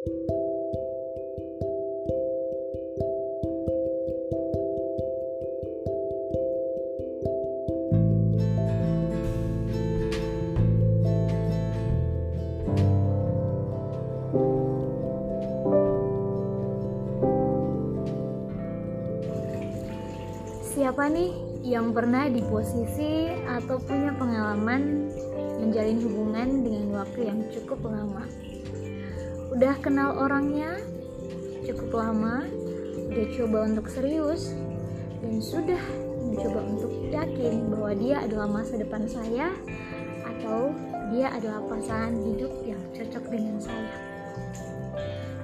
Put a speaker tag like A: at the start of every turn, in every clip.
A: Siapa nih yang pernah di posisi atau punya pengalaman menjalin hubungan dengan waktu yang cukup lama? Udah kenal orangnya cukup lama, udah coba untuk serius, dan sudah mencoba untuk yakin bahwa dia adalah masa depan saya atau dia adalah pasangan hidup yang cocok dengan saya.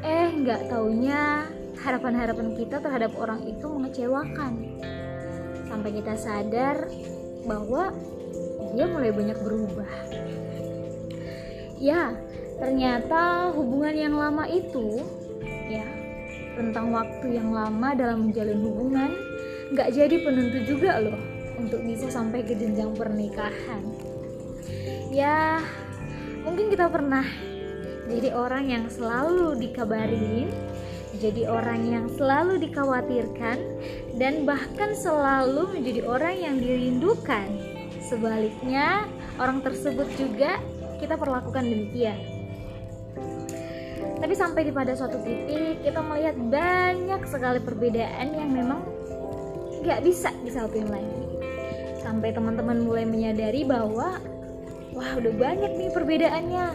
A: Eh, nggak taunya harapan-harapan kita terhadap orang itu mengecewakan sampai kita sadar bahwa dia mulai banyak berubah. Ya, ternyata hubungan yang lama itu, ya, tentang waktu yang lama dalam menjalin hubungan, nggak jadi penentu juga loh untuk bisa sampai ke jenjang pernikahan. Ya, mungkin kita pernah jadi orang yang selalu dikabarin jadi orang yang selalu dikhawatirkan dan bahkan selalu menjadi orang yang dirindukan. Sebaliknya, orang tersebut juga kita perlakukan demikian. Tapi sampai di pada suatu titik kita melihat banyak sekali perbedaan yang memang gak bisa disatuin lagi. Sampai teman-teman mulai menyadari bahwa wah udah banyak nih perbedaannya,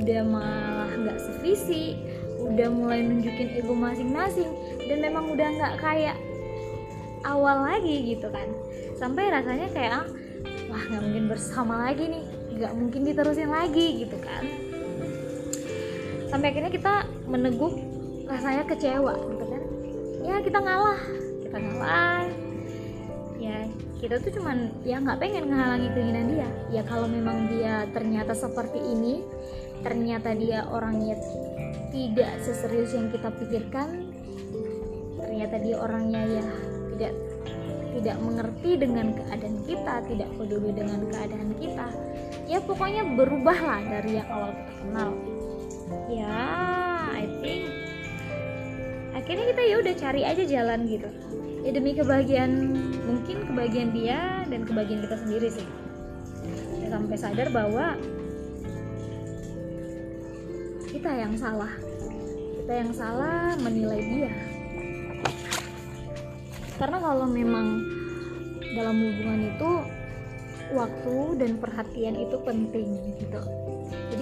A: udah malah gak sevisi, udah mulai nunjukin ego masing-masing dan memang udah nggak kayak awal lagi gitu kan. Sampai rasanya kayak wah nggak mungkin bersama lagi nih nggak mungkin diterusin lagi gitu kan sampai akhirnya kita meneguk rasanya kecewa gitu kan. Ya kita ngalah kita ngalah. Ya kita tuh cuman ya nggak pengen ngehalangi keinginan dia. Ya kalau memang dia ternyata seperti ini ternyata dia orangnya tidak seserius yang kita pikirkan ternyata dia orangnya ya tidak tidak mengerti dengan keadaan kita tidak peduli dengan keadaan kita ya pokoknya berubahlah dari yang awal kita kenal ya I think akhirnya kita ya udah cari aja jalan gitu. Ya demi kebahagiaan mungkin kebahagiaan dia dan kebahagiaan kita sendiri sih. Ya, sampai sadar bahwa kita yang salah. Kita yang salah menilai dia. Karena kalau memang dalam hubungan itu waktu dan perhatian itu penting gitu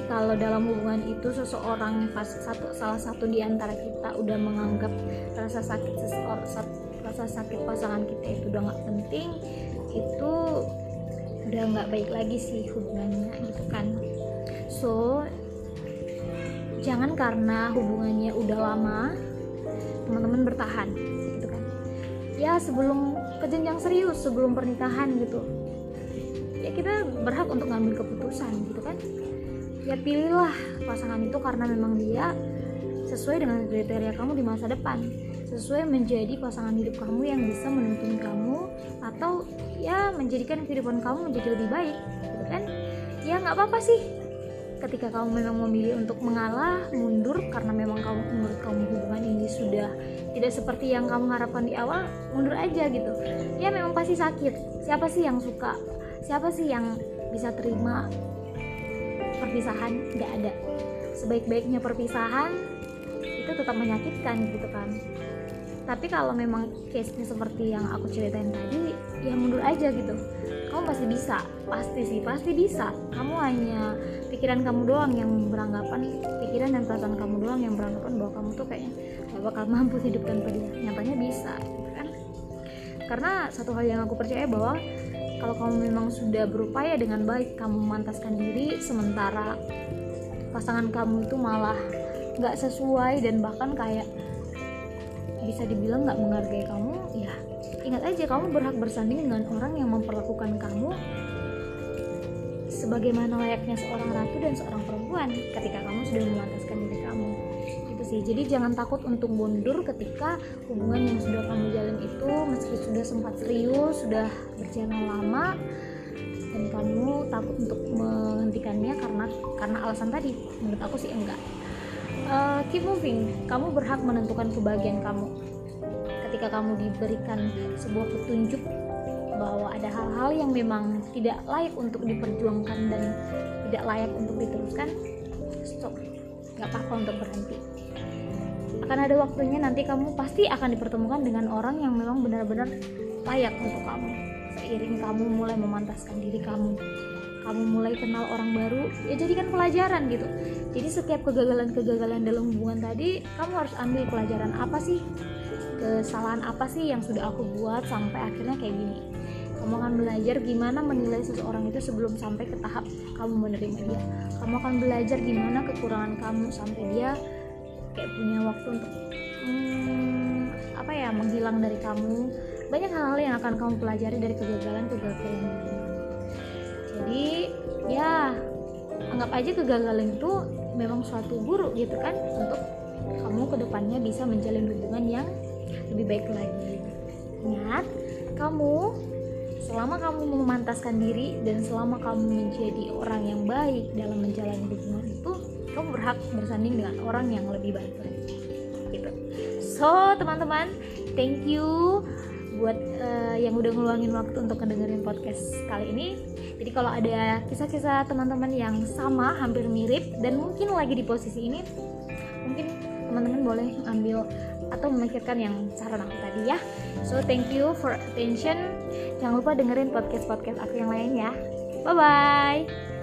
A: kalau dalam hubungan itu seseorang pas satu salah satu di antara kita udah menganggap rasa sakit seseorang rasa sakit pasangan kita itu udah nggak penting itu udah nggak baik lagi sih hubungannya gitu kan. So jangan karena hubungannya udah lama teman-teman bertahan gitu kan. Ya sebelum ke jenjang serius sebelum pernikahan gitu. Ya kita berhak untuk ngambil keputusan gitu kan ya pilihlah pasangan itu karena memang dia sesuai dengan kriteria kamu di masa depan. Sesuai menjadi pasangan hidup kamu yang bisa menuntun kamu atau ya menjadikan kehidupan kamu menjadi lebih baik gitu kan? Ya nggak apa-apa sih. Ketika kamu memang memilih untuk mengalah mundur karena memang kamu menurut kamu hubungan ini sudah tidak seperti yang kamu harapkan di awal mundur aja gitu. Ya memang pasti sakit. Siapa sih yang suka? Siapa sih yang bisa terima perpisahan nggak ada. Sebaik-baiknya perpisahan itu tetap menyakitkan gitu kan. Tapi kalau memang case-nya seperti yang aku ceritain tadi ya mundur aja gitu. Kamu pasti bisa pasti sih pasti bisa. Kamu hanya pikiran kamu doang yang beranggapan pikiran dan perasaan kamu doang yang beranggapan bahwa kamu tuh kayaknya gak bakal mampu hidup tanpa dia. Nyatanya bisa gitu kan? Karena satu hal yang aku percaya bahwa kalau kamu memang sudah berupaya dengan baik kamu memantaskan diri sementara pasangan kamu itu malah gak sesuai dan bahkan kayak bisa dibilang nggak menghargai kamu ya ingat aja kamu berhak bersanding dengan orang yang memperlakukan kamu sebagaimana layaknya seorang ratu dan seorang perempuan ketika kamu sudah memantaskan diri sih. Jadi jangan takut untuk mundur ketika hubungan yang sudah kamu jalin itu meski sudah sempat serius sudah berjalan lama dan kamu takut untuk menghentikannya karena karena alasan tadi menurut aku sih enggak. Uh, keep moving. Kamu berhak menentukan kebahagiaan kamu. Ketika kamu diberikan sebuah petunjuk bahwa ada hal-hal yang memang tidak layak untuk diperjuangkan dan tidak layak untuk diteruskan stop nggak apa-apa untuk berhenti. Akan ada waktunya nanti kamu pasti akan dipertemukan dengan orang yang memang benar-benar layak untuk kamu. Seiring kamu mulai memantaskan diri kamu kamu mulai kenal orang baru ya jadikan pelajaran gitu. Jadi setiap kegagalan-kegagalan dalam hubungan tadi kamu harus ambil pelajaran apa sih? Kesalahan apa sih yang sudah aku buat sampai akhirnya kayak gini? Kamu akan belajar gimana menilai seseorang itu sebelum sampai ke tahap kamu menerima dia kamu akan belajar gimana kekurangan kamu sampai dia kayak punya waktu untuk hmm, apa ya menghilang dari kamu. Banyak hal-hal yang akan kamu pelajari dari kegagalan-kegagalan jadi ya anggap aja kegagalan itu memang suatu guru gitu kan untuk kamu ke depannya bisa menjalin hubungan yang lebih baik lagi. Ingat kamu selama kamu memantaskan diri dan selama kamu menjadi orang yang baik dalam menjalani hubungan itu kamu berhak bersanding dengan orang yang lebih baik. Gitu. So teman-teman thank you buat uh, yang udah ngeluangin waktu untuk ngedengerin podcast kali ini. Jadi kalau ada kisah-kisah teman-teman yang sama hampir mirip dan mungkin lagi di posisi ini mungkin teman-teman boleh ambil atau memikirkan yang saran aku tadi ya. So thank you for attention jangan lupa dengerin podcast podcast aku yang lain ya. Bye bye